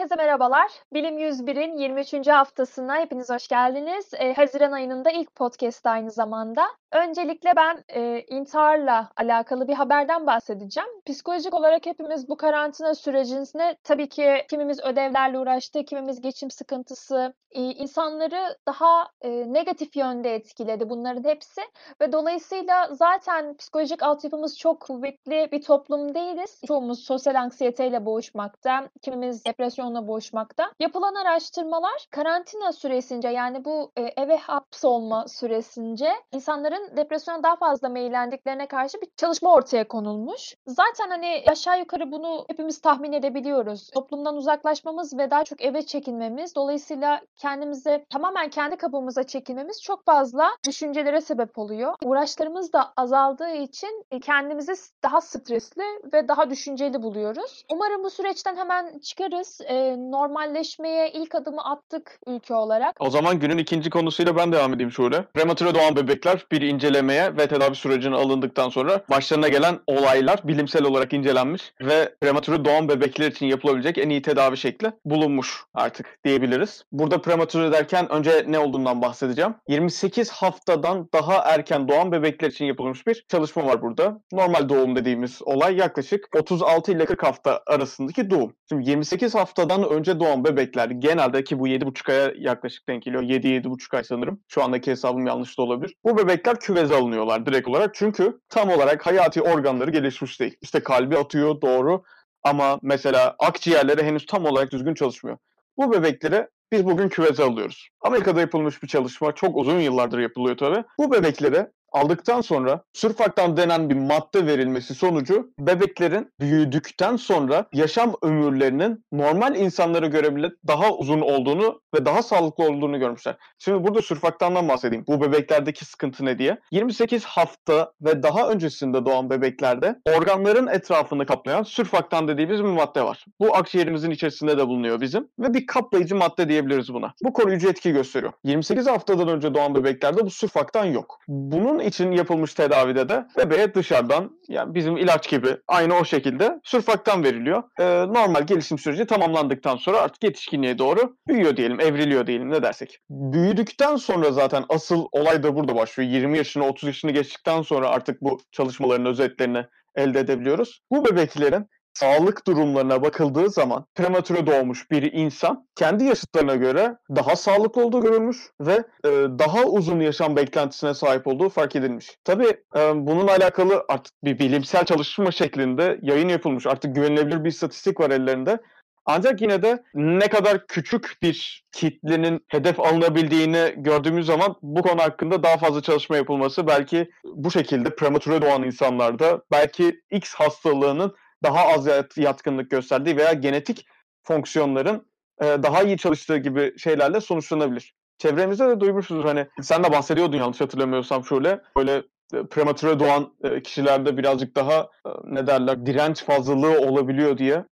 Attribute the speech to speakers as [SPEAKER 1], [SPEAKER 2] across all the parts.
[SPEAKER 1] Herkese merhabalar. Bilim 101'in 23. haftasına hepiniz hoş geldiniz. Ee, Haziran ayının da ilk podcast aynı zamanda. Öncelikle ben e, intiharla alakalı bir haberden bahsedeceğim. Psikolojik olarak hepimiz bu karantina sürecinde tabii ki kimimiz ödevlerle uğraştı, kimimiz geçim sıkıntısı, e, insanları daha e, negatif yönde etkiledi bunların hepsi ve dolayısıyla zaten psikolojik altyapımız çok kuvvetli bir toplum değiliz. Çoğumuz sosyal anksiyeteyle boğuşmakta, kimimiz depresyonla boğuşmakta. Yapılan araştırmalar karantina süresince yani bu e, eve hapsolma süresince insanların depresyona daha fazla meyillendiklerine karşı bir çalışma ortaya konulmuş. Zaten hani aşağı yukarı bunu hepimiz tahmin edebiliyoruz. Toplumdan uzaklaşmamız ve daha çok eve çekilmemiz dolayısıyla kendimize tamamen kendi kabımıza çekilmemiz çok fazla düşüncelere sebep oluyor. Uğraşlarımız da azaldığı için e, kendimizi daha stresli ve daha düşünceli buluyoruz. Umarım bu süreçten hemen çıkarız. E, normalleşmeye ilk adımı attık ülke olarak.
[SPEAKER 2] O zaman günün ikinci konusuyla ben devam edeyim şöyle. Prematüre doğan bebekler bir incelemeye ve tedavi sürecine alındıktan sonra başlarına gelen olaylar bilimsel olarak incelenmiş ve prematüre doğan bebekler için yapılabilecek en iyi tedavi şekli bulunmuş artık diyebiliriz. Burada prematüre derken önce ne olduğundan bahsedeceğim. 28 haftadan daha erken doğan bebekler için yapılmış bir çalışma var burada. Normal doğum dediğimiz olay yaklaşık 36 ile 40 hafta arasındaki doğum. Şimdi 28 haftadan önce doğan bebekler genelde ki bu 7,5 aya yaklaşık denk geliyor. 7-7,5 ay sanırım. Şu andaki hesabım yanlış da olabilir. Bu bebekler küveze alınıyorlar direkt olarak. Çünkü tam olarak hayati organları gelişmiş değil. İşte kalbi atıyor doğru ama mesela akciğerleri henüz tam olarak düzgün çalışmıyor. Bu bebekleri biz bugün küveze alıyoruz. Amerika'da yapılmış bir çalışma. Çok uzun yıllardır yapılıyor tabii. Bu bebeklere aldıktan sonra sürfaktan denen bir madde verilmesi sonucu bebeklerin büyüdükten sonra yaşam ömürlerinin normal insanlara göre bile daha uzun olduğunu ve daha sağlıklı olduğunu görmüşler. Şimdi burada sürfaktandan bahsedeyim. Bu bebeklerdeki sıkıntı ne diye. 28 hafta ve daha öncesinde doğan bebeklerde organların etrafını kaplayan sürfaktan dediğimiz bir madde var. Bu akciğerimizin içerisinde de bulunuyor bizim ve bir kaplayıcı madde diyebiliriz buna. Bu koruyucu etki gösteriyor. 28 haftadan önce doğan bebeklerde bu sürfaktan yok. Bunun için yapılmış tedavide de bebeğe dışarıdan yani bizim ilaç gibi aynı o şekilde sürfaktan veriliyor. Ee, normal gelişim süreci tamamlandıktan sonra artık yetişkinliğe doğru büyüyor diyelim, evriliyor diyelim ne dersek. Büyüdükten sonra zaten asıl olay da burada başlıyor. 20 yaşını 30 yaşını geçtikten sonra artık bu çalışmaların özetlerini elde edebiliyoruz. Bu bebeklerin sağlık durumlarına bakıldığı zaman prematüre doğmuş bir insan kendi yaşıtlarına göre daha sağlıklı olduğu görülmüş ve e, daha uzun yaşam beklentisine sahip olduğu fark edilmiş. Tabii e, bununla alakalı artık bir bilimsel çalışma şeklinde yayın yapılmış. Artık güvenilebilir bir istatistik var ellerinde. Ancak yine de ne kadar küçük bir kitlenin hedef alınabildiğini gördüğümüz zaman bu konu hakkında daha fazla çalışma yapılması belki bu şekilde prematüre doğan insanlarda belki X hastalığının daha az yatkınlık gösterdiği veya genetik fonksiyonların e, daha iyi çalıştığı gibi şeylerle sonuçlanabilir. Çevremizde de duymuşuzdur hani sen de bahsediyordun yanlış hatırlamıyorsam şöyle böyle e, prematüre doğan e, kişilerde birazcık daha ne derler direnç fazlalığı olabiliyor diye.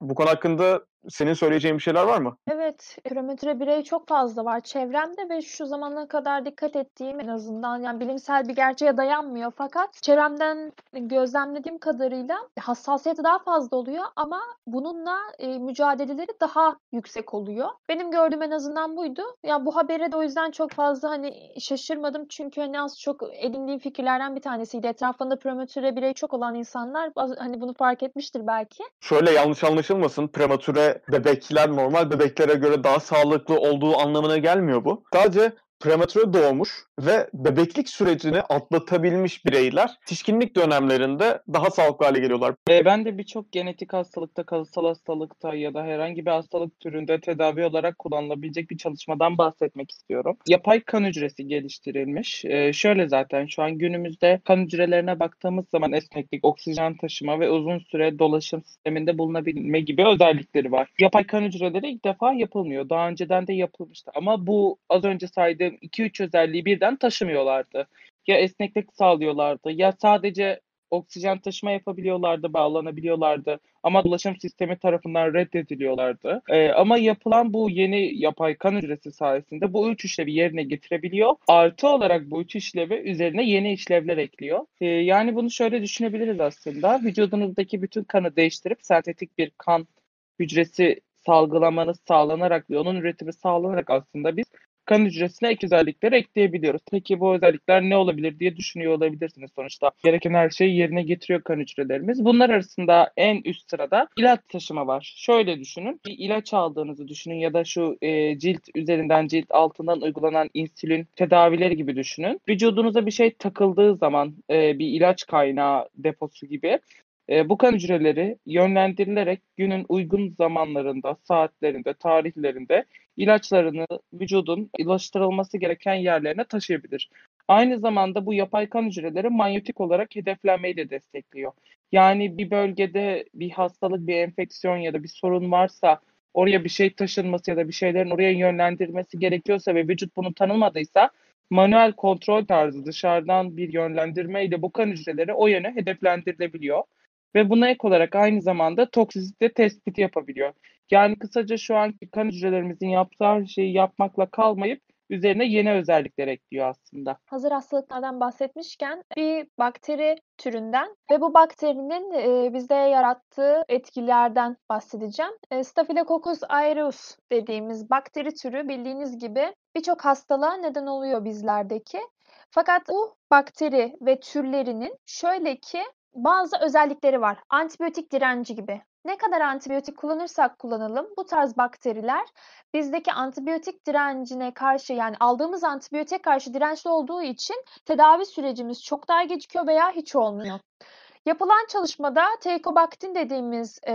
[SPEAKER 2] Bu konu hakkında senin söyleyeceğin bir şeyler var mı?
[SPEAKER 1] Evet, prematüre birey çok fazla var çevremde ve şu zamana kadar dikkat ettiğim en azından yani bilimsel bir gerçeğe dayanmıyor fakat çevremden gözlemlediğim kadarıyla hassasiyeti daha fazla oluyor ama bununla e, mücadeleleri daha yüksek oluyor. Benim gördüğüm en azından buydu. Ya bu habere de o yüzden çok fazla hani şaşırmadım çünkü hani az çok edindiğim fikirlerden bir tanesiydi. Etrafında prematüre birey çok olan insanlar hani bunu fark etmiştir belki.
[SPEAKER 2] Şöyle yanlış anlaşılmasın prematüre bebekler normal bebeklere göre daha sağlıklı olduğu anlamına gelmiyor bu. Sadece prematüre doğmuş ve bebeklik sürecini atlatabilmiş bireyler yetişkinlik dönemlerinde daha sağlıklı hale geliyorlar.
[SPEAKER 3] E, ben de birçok genetik hastalıkta, kalıtsal hastalıkta ya da herhangi bir hastalık türünde tedavi olarak kullanılabilecek bir çalışmadan bahsetmek istiyorum. Yapay kan hücresi geliştirilmiş. E, şöyle zaten şu an günümüzde kan hücrelerine baktığımız zaman esneklik, oksijen taşıma ve uzun süre dolaşım sisteminde bulunabilme gibi özellikleri var. Yapay kan hücreleri ilk defa yapılmıyor. Daha önceden de yapılmıştı. Ama bu az önce saydığım 2-3 özelliği birden taşımıyorlardı. Ya esneklik sağlıyorlardı ya sadece oksijen taşıma yapabiliyorlardı, bağlanabiliyorlardı ama dolaşım sistemi tarafından reddediliyorlardı. Ee, ama yapılan bu yeni yapay kan hücresi sayesinde bu üç işlevi yerine getirebiliyor. Artı olarak bu üç işlevi üzerine yeni işlevler ekliyor. Ee, yani bunu şöyle düşünebiliriz aslında. Vücudunuzdaki bütün kanı değiştirip sentetik bir kan hücresi salgılamanız sağlanarak ve onun üretimi sağlanarak aslında biz kan hücresine ek özellikleri ekleyebiliyoruz. Peki bu özellikler ne olabilir diye düşünüyor olabilirsiniz sonuçta. Gereken her şeyi yerine getiriyor kan hücrelerimiz. Bunlar arasında en üst sırada ilaç taşıma var. Şöyle düşünün. Bir ilaç aldığınızı düşünün ya da şu e, cilt üzerinden cilt altından uygulanan insülin tedavileri gibi düşünün. Vücudunuza bir şey takıldığı zaman e, bir ilaç kaynağı deposu gibi e, bu kan hücreleri yönlendirilerek günün uygun zamanlarında, saatlerinde, tarihlerinde ilaçlarını vücudun ulaştırılması gereken yerlerine taşıyabilir. Aynı zamanda bu yapay kan hücreleri manyetik olarak hedeflenmeyi de destekliyor. Yani bir bölgede bir hastalık, bir enfeksiyon ya da bir sorun varsa oraya bir şey taşınması ya da bir şeylerin oraya yönlendirmesi gerekiyorsa ve vücut bunu tanımadıysa manuel kontrol tarzı dışarıdan bir yönlendirmeyle bu kan hücreleri o yöne hedeflendirilebiliyor. Ve buna ek olarak aynı zamanda toksisite tespiti yapabiliyor. Yani kısaca şu anki kan hücrelerimizin yaptığı şeyi yapmakla kalmayıp üzerine yeni özellikler ekliyor aslında.
[SPEAKER 1] Hazır hastalıklardan bahsetmişken bir bakteri türünden ve bu bakterinin e, bizde yarattığı etkilerden bahsedeceğim. E, Staphylococcus aureus dediğimiz bakteri türü bildiğiniz gibi birçok hastalığa neden oluyor bizlerdeki. Fakat bu bakteri ve türlerinin şöyle ki bazı özellikleri var. Antibiyotik direnci gibi. Ne kadar antibiyotik kullanırsak kullanalım bu tarz bakteriler bizdeki antibiyotik direncine karşı yani aldığımız antibiyotik karşı dirençli olduğu için tedavi sürecimiz çok daha gecikiyor veya hiç olmuyor. Yapılan çalışmada Teikobaktin dediğimiz e,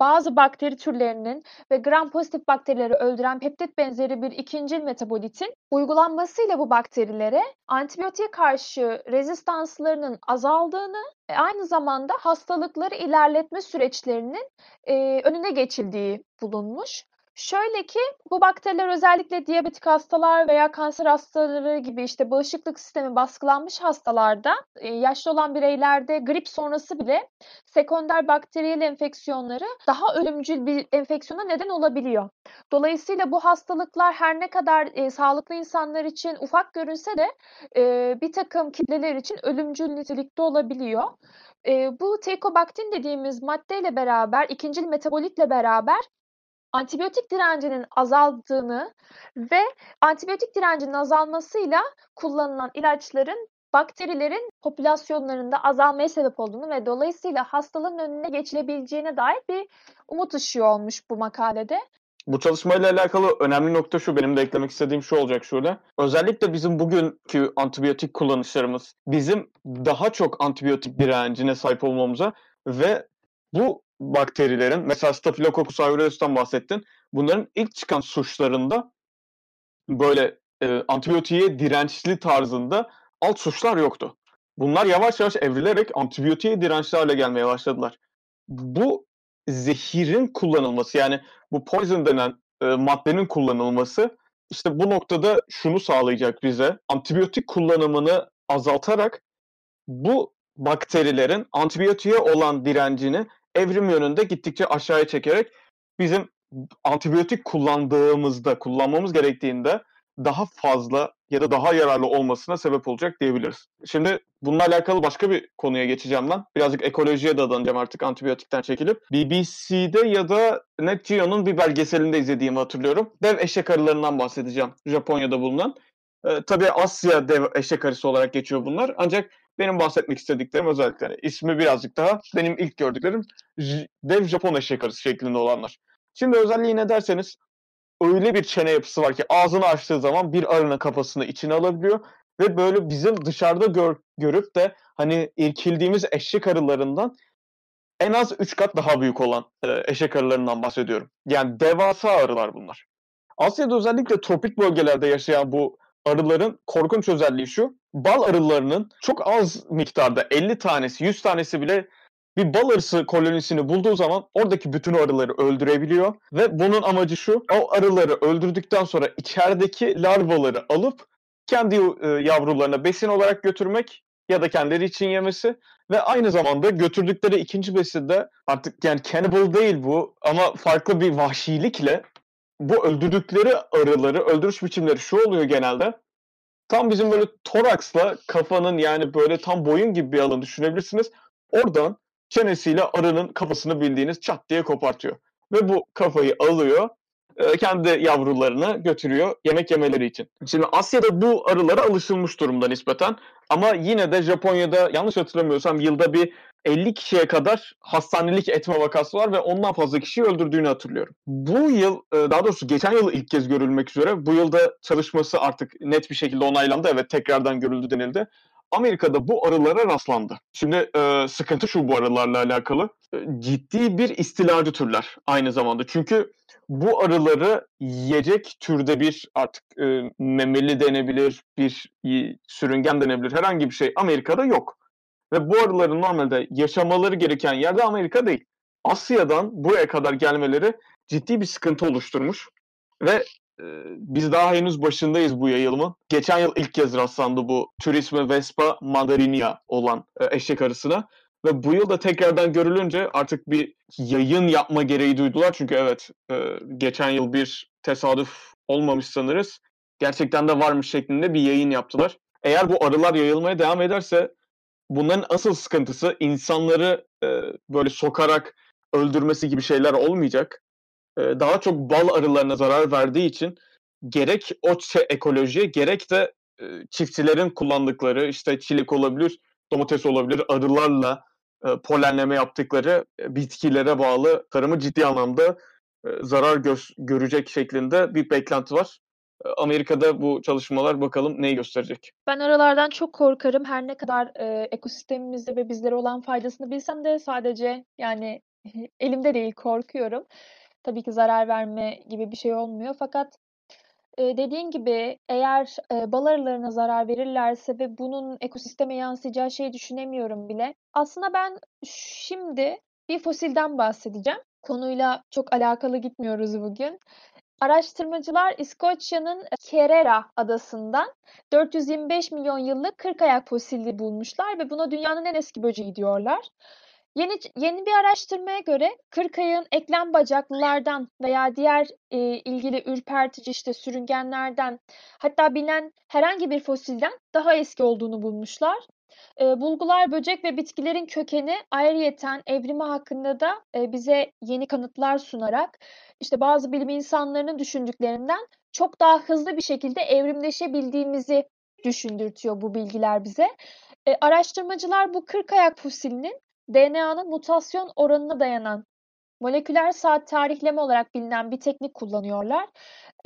[SPEAKER 1] bazı bakteri türlerinin ve gram pozitif bakterileri öldüren peptit benzeri bir ikincil metabolitin uygulanmasıyla bu bakterilere antibiyotiğe karşı rezistanslarının azaldığını aynı zamanda hastalıkları ilerletme süreçlerinin e, önüne geçildiği bulunmuş. Şöyle ki bu bakteriler özellikle diyabetik hastalar veya kanser hastaları gibi işte bağışıklık sistemi baskılanmış hastalarda, e, yaşlı olan bireylerde grip sonrası bile sekonder bakteriyel enfeksiyonları daha ölümcül bir enfeksiyona neden olabiliyor. Dolayısıyla bu hastalıklar her ne kadar e, sağlıklı insanlar için ufak görünse de e, bir takım kitleler için ölümcül nitelikte olabiliyor. E, bu teikobaktin dediğimiz maddeyle beraber, ikincil metabolitle beraber antibiyotik direncinin azaldığını ve antibiyotik direncinin azalmasıyla kullanılan ilaçların bakterilerin popülasyonlarında azalmaya sebep olduğunu ve dolayısıyla hastalığın önüne geçilebileceğine dair bir umut ışığı olmuş bu makalede.
[SPEAKER 2] Bu çalışmayla alakalı önemli nokta şu, benim de eklemek istediğim şu olacak şöyle. Özellikle bizim bugünkü antibiyotik kullanışlarımız bizim daha çok antibiyotik direncine sahip olmamıza ve bu bakterilerin mesela Staphylococcus aureus'tan bahsettin. Bunların ilk çıkan suçlarında böyle e, antibiyotiğe dirençli tarzında alt suçlar yoktu. Bunlar yavaş yavaş evrilerek antibiyotiğe dirençli hale gelmeye başladılar. Bu zehirin kullanılması yani bu poison denen e, maddenin kullanılması işte bu noktada şunu sağlayacak bize. Antibiyotik kullanımını azaltarak bu bakterilerin antibiyotiğe olan direncini evrim yönünde gittikçe aşağıya çekerek bizim antibiyotik kullandığımızda, kullanmamız gerektiğinde daha fazla ya da daha yararlı olmasına sebep olacak diyebiliriz. Şimdi bununla alakalı başka bir konuya geçeceğim ben. Birazcık ekolojiye de adanacağım artık antibiyotikten çekilip. BBC'de ya da Net Geo'nun bir belgeselinde izlediğimi hatırlıyorum. Dev eşek arılarından bahsedeceğim. Japonya'da bulunan. Ee, tabii Asya dev eşek arısı olarak geçiyor bunlar. Ancak benim bahsetmek istediklerim özellikle yani ismi birazcık daha benim ilk gördüklerim dev Japon eşek arısı şeklinde olanlar. Şimdi özelliği ne derseniz öyle bir çene yapısı var ki ağzını açtığı zaman bir arının kafasını içine alabiliyor ve böyle bizim dışarıda gör, görüp de hani irkildiğimiz eşek arılarından en az 3 kat daha büyük olan e, eşek arılarından bahsediyorum. Yani devasa arılar bunlar. Asya'da özellikle tropik bölgelerde yaşayan bu arıların korkunç özelliği şu. Bal arılarının çok az miktarda 50 tanesi 100 tanesi bile bir bal arısı kolonisini bulduğu zaman oradaki bütün arıları öldürebiliyor. Ve bunun amacı şu. O arıları öldürdükten sonra içerideki larvaları alıp kendi e, yavrularına besin olarak götürmek ya da kendileri için yemesi ve aynı zamanda götürdükleri ikinci besin de artık yani cannibal değil bu ama farklı bir vahşilikle bu öldürdükleri arıları öldürüş biçimleri şu oluyor genelde. Tam bizim böyle toraksla kafanın yani böyle tam boyun gibi bir alan düşünebilirsiniz. Oradan çenesiyle arının kafasını bildiğiniz çat diye kopartıyor. ve bu kafayı alıyor kendi yavrularını götürüyor yemek yemeleri için. Şimdi Asya'da bu arılara alışılmış durumda nispeten ama yine de Japonya'da yanlış hatırlamıyorsam yılda bir 50 kişiye kadar hastanelik etme vakası var ve ondan fazla kişiyi öldürdüğünü hatırlıyorum. Bu yıl, e, daha doğrusu geçen yıl ilk kez görülmek üzere, bu yılda çalışması artık net bir şekilde onaylandı. Evet tekrardan görüldü denildi. Amerika'da bu arılara rastlandı. Şimdi e, sıkıntı şu bu arılarla alakalı. E, ciddi bir istilacı türler aynı zamanda. Çünkü bu arıları yiyecek türde bir artık e, memeli denebilir, bir sürüngen denebilir herhangi bir şey Amerika'da yok. Ve bu arıların normalde yaşamaları gereken yerde Amerika değil. Asya'dan buraya kadar gelmeleri ciddi bir sıkıntı oluşturmuş. Ve e, biz daha henüz başındayız bu yayılımın. Geçen yıl ilk kez rastlandı bu Turisme Vespa mandarinia olan e, eşek arısına. Ve bu yıl da tekrardan görülünce artık bir yayın yapma gereği duydular. Çünkü evet e, geçen yıl bir tesadüf olmamış sanırız. Gerçekten de varmış şeklinde bir yayın yaptılar. Eğer bu arılar yayılmaya devam ederse bunların asıl sıkıntısı insanları e, böyle sokarak öldürmesi gibi şeyler olmayacak. E, daha çok bal arılarına zarar verdiği için gerek o ekolojiye gerek de e, çiftçilerin kullandıkları işte çilik olabilir, domates olabilir arılarla e, polenleme yaptıkları e, bitkilere bağlı tarımı ciddi anlamda e, zarar gö- görecek şeklinde bir beklenti var. Amerika'da bu çalışmalar bakalım neyi gösterecek.
[SPEAKER 1] Ben aralardan çok korkarım. Her ne kadar e, ekosistemimizde ve bizlere olan faydasını bilsem de sadece yani elimde değil korkuyorum. Tabii ki zarar verme gibi bir şey olmuyor. Fakat e, dediğin gibi eğer e, bal arılarına zarar verirlerse ve bunun ekosisteme yansıyacağı şeyi düşünemiyorum bile. Aslında ben şimdi bir fosilden bahsedeceğim. Konuyla çok alakalı gitmiyoruz bugün. Araştırmacılar İskoçya'nın Kerera adasından 425 milyon yıllık 40 ayak fosili bulmuşlar ve buna dünyanın en eski böceği diyorlar. Yeni, yeni bir araştırmaya göre 40 ayağın eklem bacaklılardan veya diğer e, ilgili ürpertici işte sürüngenlerden hatta bilinen herhangi bir fosilden daha eski olduğunu bulmuşlar. E, bulgular böcek ve bitkilerin kökeni ayrıyeten evrimi hakkında da e, bize yeni kanıtlar sunarak işte bazı bilim insanlarının düşündüklerinden çok daha hızlı bir şekilde evrimleşebildiğimizi düşündürtüyor bu bilgiler bize. E, araştırmacılar bu 40 ayak fosilinin DNA'nın mutasyon oranına dayanan moleküler saat tarihleme olarak bilinen bir teknik kullanıyorlar.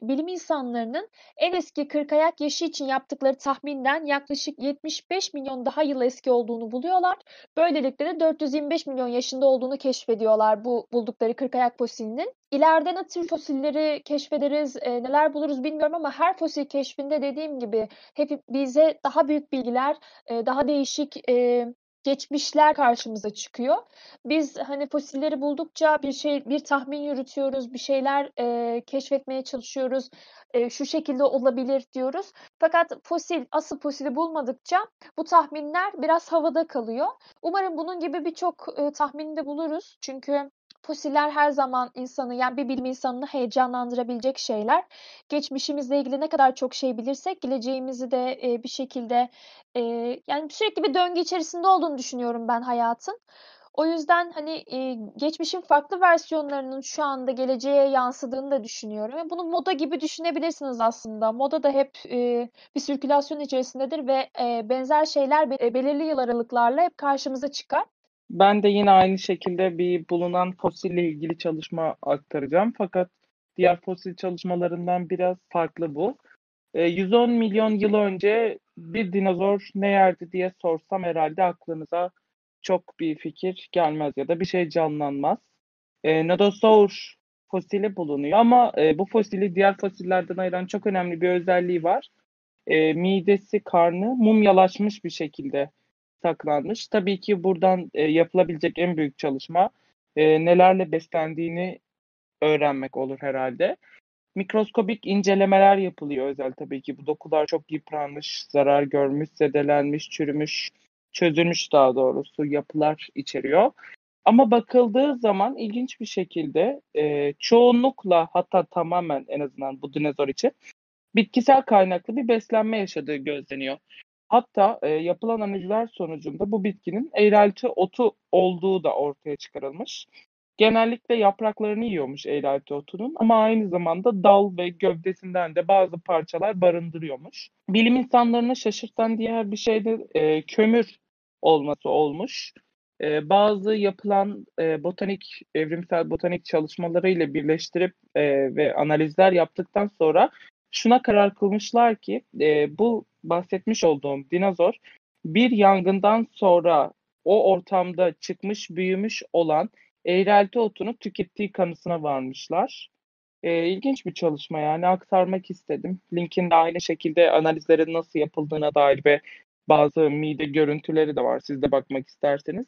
[SPEAKER 1] Bilim insanlarının en eski kırkayak yaşı için yaptıkları tahminden yaklaşık 75 milyon daha yıl eski olduğunu buluyorlar. Böylelikle de 425 milyon yaşında olduğunu keşfediyorlar bu buldukları kırkayak fosilinin. İleride ne tür fosilleri keşfederiz, e, neler buluruz bilmiyorum ama her fosil keşfinde dediğim gibi hep bize daha büyük bilgiler, e, daha değişik e, geçmişler karşımıza çıkıyor. Biz hani fosilleri buldukça bir şey bir tahmin yürütüyoruz, bir şeyler e, keşfetmeye çalışıyoruz. E, şu şekilde olabilir diyoruz. Fakat fosil asıl fosili bulmadıkça bu tahminler biraz havada kalıyor. Umarım bunun gibi birçok e, tahminde buluruz. Çünkü Fosiller her zaman insanı yani bir bilim insanını heyecanlandırabilecek şeyler. Geçmişimizle ilgili ne kadar çok şey bilirsek geleceğimizi de e, bir şekilde e, yani sürekli bir döngü içerisinde olduğunu düşünüyorum ben hayatın. O yüzden hani e, geçmişin farklı versiyonlarının şu anda geleceğe yansıdığını da düşünüyorum. Ve bunu moda gibi düşünebilirsiniz aslında. Moda da hep e, bir sirkülasyon içerisindedir ve e, benzer şeyler be, belirli yıl aralıklarla hep karşımıza çıkar.
[SPEAKER 3] Ben de yine aynı şekilde bir bulunan fosille ilgili çalışma aktaracağım. Fakat diğer fosil çalışmalarından biraz farklı bu. 110 e, milyon yıl önce bir dinozor ne yerdi diye sorsam herhalde aklınıza çok bir fikir gelmez ya da bir şey canlanmaz. E, Nodosaur fosili bulunuyor ama e, bu fosili diğer fosillerden ayıran çok önemli bir özelliği var. E, midesi, karnı mumyalaşmış bir şekilde saklanmış. Tabii ki buradan e, yapılabilecek en büyük çalışma e, nelerle beslendiğini öğrenmek olur herhalde. Mikroskobik incelemeler yapılıyor özel tabii ki. Bu dokular çok yıpranmış, zarar görmüş, zedelenmiş, çürümüş, çözülmüş daha doğrusu yapılar içeriyor. Ama bakıldığı zaman ilginç bir şekilde e, çoğunlukla hatta tamamen en azından bu dinozor için bitkisel kaynaklı bir beslenme yaşadığı gözleniyor. Hatta e, yapılan analizler sonucunda bu bitkinin eğrelti otu olduğu da ortaya çıkarılmış. genellikle yapraklarını yiyormuş eğrelti otunun ama aynı zamanda dal ve gövdesinden de bazı parçalar barındırıyormuş. Bilim insanlarını şaşırtan diğer bir şey de e, kömür olması olmuş. E, bazı yapılan e, botanik, evrimsel botanik çalışmalarıyla birleştirip e, ve analizler yaptıktan sonra şuna karar kılmışlar ki e, bu bahsetmiş olduğum dinozor bir yangından sonra o ortamda çıkmış, büyümüş olan eğrelti otunu tükettiği kanısına varmışlar. E, ilginç bir çalışma yani aktarmak istedim. Linkinde aynı şekilde analizlerin nasıl yapıldığına dair ve bazı mide görüntüleri de var. Siz de bakmak isterseniz.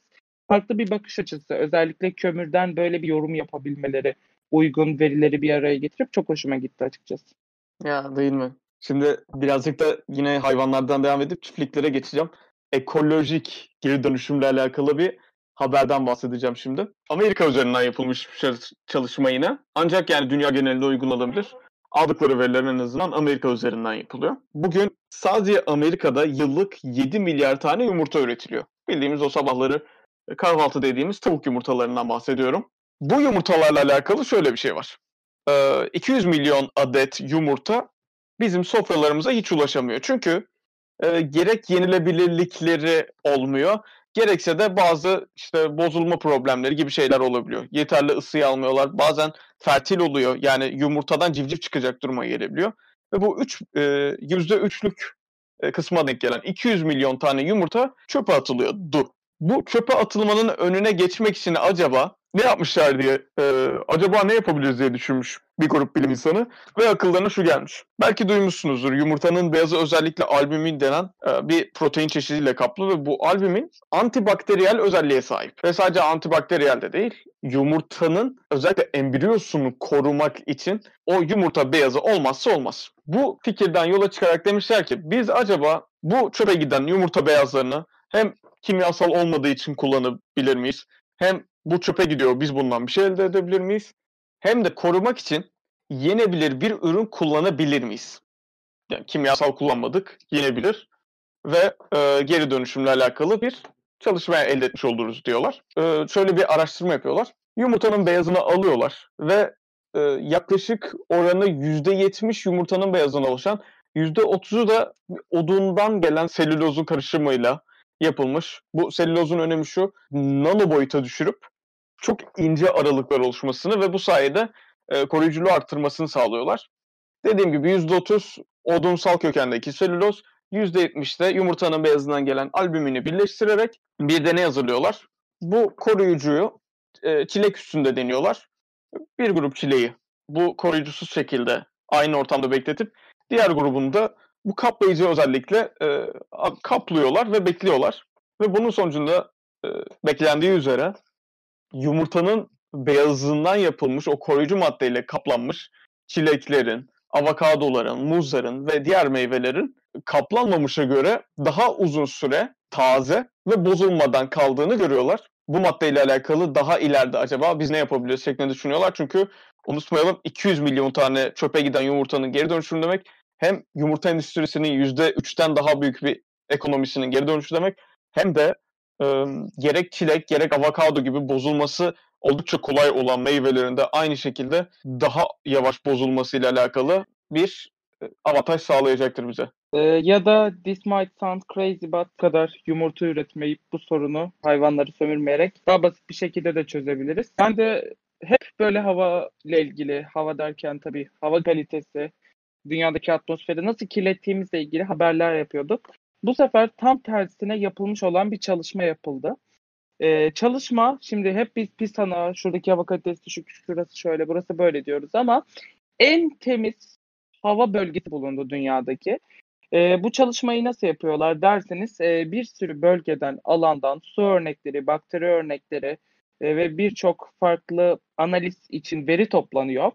[SPEAKER 3] Farklı bir bakış açısı. Özellikle kömürden böyle bir yorum yapabilmeleri, uygun verileri bir araya getirip çok hoşuma gitti açıkçası.
[SPEAKER 2] Ya değil mi? Şimdi birazcık da yine hayvanlardan devam edip çiftliklere geçeceğim. Ekolojik geri dönüşümle alakalı bir haberden bahsedeceğim şimdi. Amerika üzerinden yapılmış bir çalışma yine. Ancak yani dünya genelinde uygulanabilir. Aldıkları veriler en azından Amerika üzerinden yapılıyor. Bugün sadece Amerika'da yıllık 7 milyar tane yumurta üretiliyor. Bildiğimiz o sabahları kahvaltı dediğimiz tavuk yumurtalarından bahsediyorum. Bu yumurtalarla alakalı şöyle bir şey var. 200 milyon adet yumurta bizim sofralarımıza hiç ulaşamıyor. Çünkü gerek yenilebilirlikleri olmuyor Gerekse de bazı işte bozulma problemleri gibi şeyler olabiliyor. Yeterli ısıyı almıyorlar. Bazen fertil oluyor. Yani yumurtadan civciv çıkacak duruma gelebiliyor. Ve bu üç, e, %3'lük e, kısma denk gelen 200 milyon tane yumurta çöpe atılıyordu. Bu çöpe atılmanın önüne geçmek için acaba ne yapmışlar diye, e, acaba ne yapabiliriz diye düşünmüş bir grup bilim insanı ve akıllarına şu gelmiş. Belki duymuşsunuzdur yumurtanın beyazı özellikle albümin denen e, bir protein çeşidiyle kaplı ve bu albümin antibakteriyel özelliğe sahip. Ve sadece antibakteriyel de değil, yumurtanın özellikle embriyosunu korumak için o yumurta beyazı olmazsa olmaz. Bu fikirden yola çıkarak demişler ki biz acaba bu çöpe giden yumurta beyazlarını hem kimyasal olmadığı için kullanabilir miyiz? Hem bu çöpe gidiyor biz bundan bir şey elde edebilir miyiz? Hem de korumak için yenebilir bir ürün kullanabilir miyiz? Yani kimyasal kullanmadık, yenebilir ve e, geri dönüşümle alakalı bir çalışmaya elde etmiş oluruz diyorlar. E, şöyle bir araştırma yapıyorlar. Yumurtanın beyazını alıyorlar ve e, yaklaşık oranı %70 yumurtanın beyazından oluşan %30'u da odundan gelen selülozun karışımıyla yapılmış. Bu selülozun önemi şu, nano boyuta düşürüp çok ince aralıklar oluşmasını ve bu sayede e, koruyuculuğu arttırmasını sağlıyorlar. Dediğim gibi %30 odunsal kökendeki selüloz, %70 de yumurtanın beyazından gelen albümini birleştirerek bir deney hazırlıyorlar. Bu koruyucuyu e, çilek üstünde deniyorlar. Bir grup çileği bu koruyucusuz şekilde aynı ortamda bekletip diğer grubunda bu kaplayıcı özellikle e, kaplıyorlar ve bekliyorlar. Ve bunun sonucunda e, beklendiği üzere yumurtanın beyazından yapılmış o koruyucu maddeyle kaplanmış çileklerin, avokadoların, muzların ve diğer meyvelerin kaplanmamışa göre daha uzun süre taze ve bozulmadan kaldığını görüyorlar. Bu maddeyle alakalı daha ileride acaba biz ne yapabiliriz şeklinde düşünüyorlar. Çünkü unutmayalım 200 milyon tane çöpe giden yumurtanın geri dönüşümü demek hem yumurta endüstrisinin %3'ten daha büyük bir ekonomisinin geri dönüşü demek hem de e, gerek çilek gerek avokado gibi bozulması oldukça kolay olan meyvelerinde aynı şekilde daha yavaş bozulmasıyla alakalı bir avantaj sağlayacaktır bize.
[SPEAKER 3] Ya da this might sound crazy but kadar yumurta üretmeyip bu sorunu hayvanları sömürmeyerek daha basit bir şekilde de çözebiliriz. Ben de hep böyle hava ile ilgili, hava derken tabii hava kalitesi, dünyadaki atmosferi nasıl kirlettiğimizle ilgili haberler yapıyorduk. Bu sefer tam tersine yapılmış olan bir çalışma yapıldı. Ee, çalışma şimdi hep biz PISA'na şuradaki hava kalitesi düşük, şurası şöyle, burası böyle diyoruz ama en temiz hava bölgesi bulundu dünyadaki. Ee, bu çalışmayı nasıl yapıyorlar derseniz e, bir sürü bölgeden, alandan su örnekleri, bakteri örnekleri e, ve birçok farklı analiz için veri toplanıyor.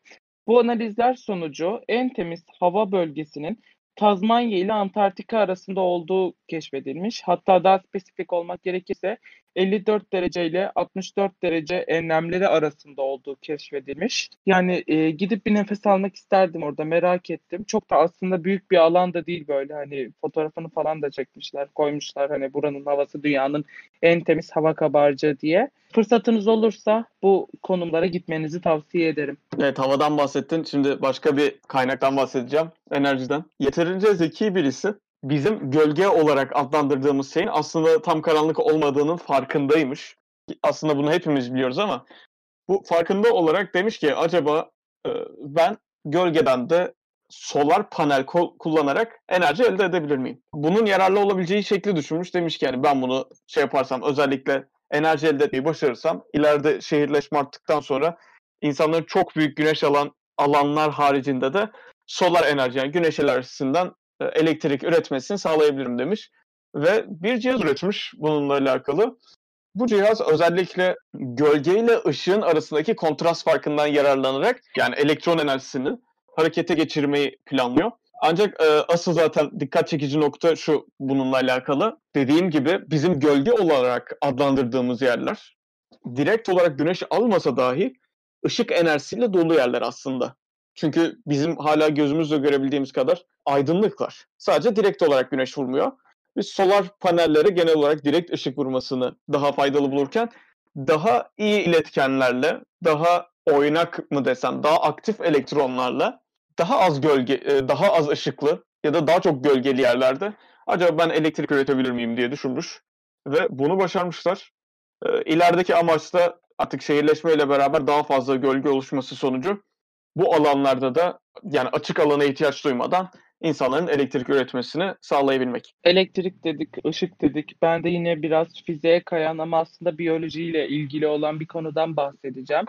[SPEAKER 3] Bu analizler sonucu en temiz hava bölgesinin Tazmanya ile Antarktika arasında olduğu keşfedilmiş. Hatta daha spesifik olmak gerekirse 54 derece ile 64 derece enlemleri arasında olduğu keşfedilmiş. Yani e, gidip bir nefes almak isterdim orada merak ettim. Çok da aslında büyük bir alan da değil böyle hani fotoğrafını falan da çekmişler koymuşlar hani buranın havası dünyanın en temiz hava kabarcığı diye. Fırsatınız olursa bu konumlara gitmenizi tavsiye ederim.
[SPEAKER 2] Evet havadan bahsettin. Şimdi başka bir kaynaktan bahsedeceğim. Enerjiden. Yeterince zeki birisi bizim gölge olarak adlandırdığımız şeyin aslında tam karanlık olmadığının farkındaymış. Aslında bunu hepimiz biliyoruz ama bu farkında olarak demiş ki acaba e, ben gölgeden de solar panel kullanarak enerji elde edebilir miyim? Bunun yararlı olabileceği şekli düşünmüş. Demiş ki yani ben bunu şey yaparsam özellikle enerji elde etmeyi başarırsam ileride şehirleşme arttıktan sonra insanların çok büyük güneş alan alanlar haricinde de solar enerji yani güneş enerjisinden elektrik üretmesini sağlayabilirim demiş. Ve bir cihaz üretmiş bununla alakalı. Bu cihaz özellikle gölge ile ışığın arasındaki kontrast farkından yararlanarak yani elektron enerjisini harekete geçirmeyi planlıyor. Ancak e, asıl zaten dikkat çekici nokta şu bununla alakalı. Dediğim gibi bizim gölge olarak adlandırdığımız yerler direkt olarak güneş almasa dahi ışık enerjisiyle dolu yerler aslında. Çünkü bizim hala gözümüzle görebildiğimiz kadar aydınlıklar. Sadece direkt olarak güneş vurmuyor. Biz solar panellere genel olarak direkt ışık vurmasını daha faydalı bulurken daha iyi iletkenlerle, daha oynak mı desem, daha aktif elektronlarla daha az gölge, e, daha az ışıklı ya da daha çok gölgeli yerlerde acaba ben elektrik üretebilir miyim diye düşünmüş ve bunu başarmışlar. E, ilerideki amaç da artık şehirleşmeyle beraber daha fazla gölge oluşması sonucu bu alanlarda da yani açık alana ihtiyaç duymadan insanların elektrik üretmesini sağlayabilmek.
[SPEAKER 3] Elektrik dedik, ışık dedik. Ben de yine biraz fiziğe kayan ama aslında biyolojiyle ilgili olan bir konudan bahsedeceğim.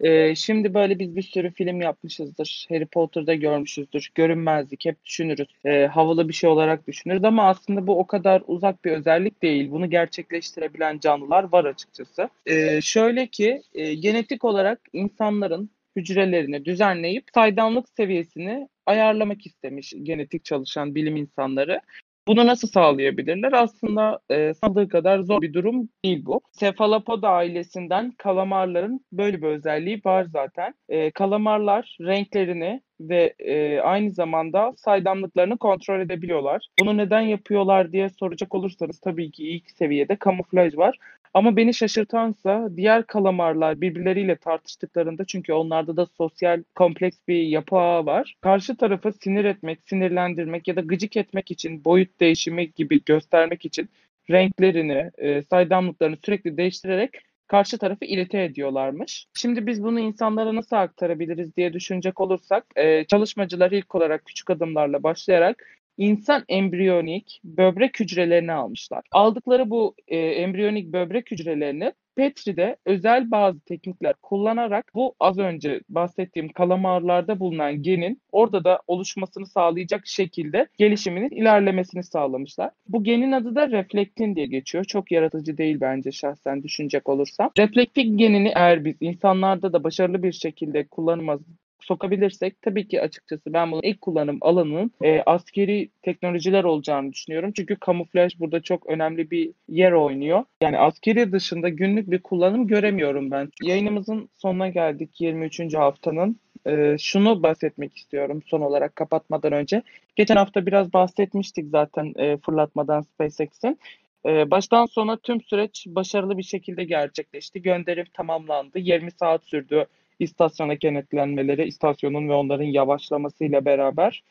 [SPEAKER 3] Ee, şimdi böyle biz bir sürü film yapmışızdır. Harry Potter'da görmüşüzdür. Görünmezlik hep düşünürüz. Ee, havalı bir şey olarak düşünürüz ama aslında bu o kadar uzak bir özellik değil. Bunu gerçekleştirebilen canlılar var açıkçası. Ee, şöyle ki e, genetik olarak insanların hücrelerini düzenleyip saydamlık seviyesini ayarlamak istemiş genetik çalışan bilim insanları. Bunu nasıl sağlayabilirler? Aslında e, sandığı kadar zor bir durum değil bu. Cephalopoda ailesinden kalamarların böyle bir özelliği var zaten. E, kalamarlar renklerini ve e, aynı zamanda saydamlıklarını kontrol edebiliyorlar. Bunu neden yapıyorlar diye soracak olursanız tabii ki ilk seviyede kamuflaj var. Ama beni şaşırtansa diğer kalamarlar birbirleriyle tartıştıklarında çünkü onlarda da sosyal kompleks bir yapı ağı var. Karşı tarafı sinir etmek, sinirlendirmek ya da gıcık etmek için, boyut değişimi gibi göstermek için renklerini, e, saydamlıklarını sürekli değiştirerek karşı tarafı irite ediyorlarmış. Şimdi biz bunu insanlara nasıl aktarabiliriz diye düşünecek olursak e, çalışmacılar ilk olarak küçük adımlarla başlayarak insan embriyonik böbrek hücrelerini almışlar. Aldıkları bu e, embriyonik böbrek hücrelerini Petri'de özel bazı teknikler kullanarak bu az önce bahsettiğim kalamarlarda bulunan genin orada da oluşmasını sağlayacak şekilde gelişiminin ilerlemesini sağlamışlar. Bu genin adı da reflektin diye geçiyor. Çok yaratıcı değil bence şahsen düşünecek olursam. Reflektin genini eğer biz insanlarda da başarılı bir şekilde kullanıma sokabilirsek tabii ki açıkçası ben bunun ilk kullanım alanının e, askeri teknolojiler olacağını düşünüyorum. Çünkü kamuflaj burada çok önemli bir yer oynuyor. Yani askeri dışında günlük bir kullanım göremiyorum ben. Yayınımızın sonuna geldik 23. haftanın. E, şunu bahsetmek istiyorum son olarak kapatmadan önce. Geçen hafta biraz bahsetmiştik zaten e, fırlatmadan SpaceX'in. E, baştan sona tüm süreç başarılı bir şekilde gerçekleşti. Gönderim tamamlandı. 20 saat sürdü istasyona kenetlenmeleri, istasyonun ve onların yavaşlamasıyla beraber.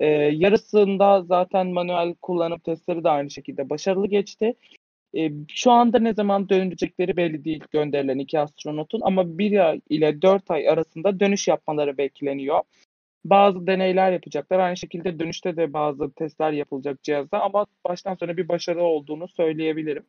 [SPEAKER 3] E, yarısında zaten manuel kullanım testleri de aynı şekilde başarılı geçti. E, şu anda ne zaman dönecekleri belli değil gönderilen iki astronotun ama bir ay ile dört ay arasında dönüş yapmaları bekleniyor. Bazı deneyler yapacaklar. Aynı şekilde dönüşte de bazı testler yapılacak cihazda ama baştan sona bir başarı olduğunu söyleyebilirim.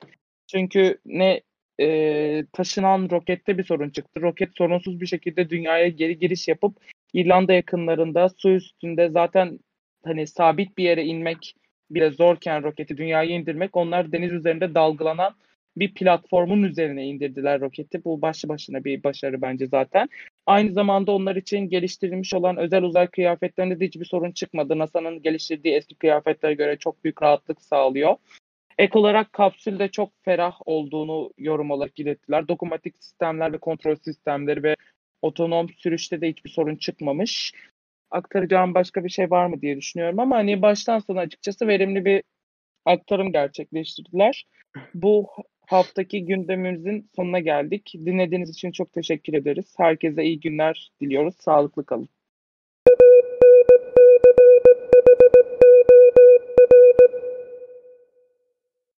[SPEAKER 3] Çünkü ne e, taşınan rokette bir sorun çıktı. Roket sorunsuz bir şekilde dünyaya geri giriş yapıp İrlanda yakınlarında su üstünde zaten hani sabit bir yere inmek bile zorken roketi dünyaya indirmek onlar deniz üzerinde dalgalanan bir platformun üzerine indirdiler roketi. Bu başlı başına bir başarı bence zaten. Aynı zamanda onlar için geliştirilmiş olan özel uzay kıyafetlerinde de hiçbir sorun çıkmadı. NASA'nın geliştirdiği eski kıyafetlere göre çok büyük rahatlık sağlıyor. Ek olarak kapsülde çok ferah olduğunu yorum olarak ilettiler. Dokunmatik sistemler ve kontrol sistemleri ve otonom sürüşte de hiçbir sorun çıkmamış. Aktaracağım başka bir şey var mı diye düşünüyorum ama hani baştan sona açıkçası verimli bir aktarım gerçekleştirdiler. Bu haftaki gündemimizin sonuna geldik. Dinlediğiniz için çok teşekkür ederiz. Herkese iyi günler diliyoruz. Sağlıklı kalın.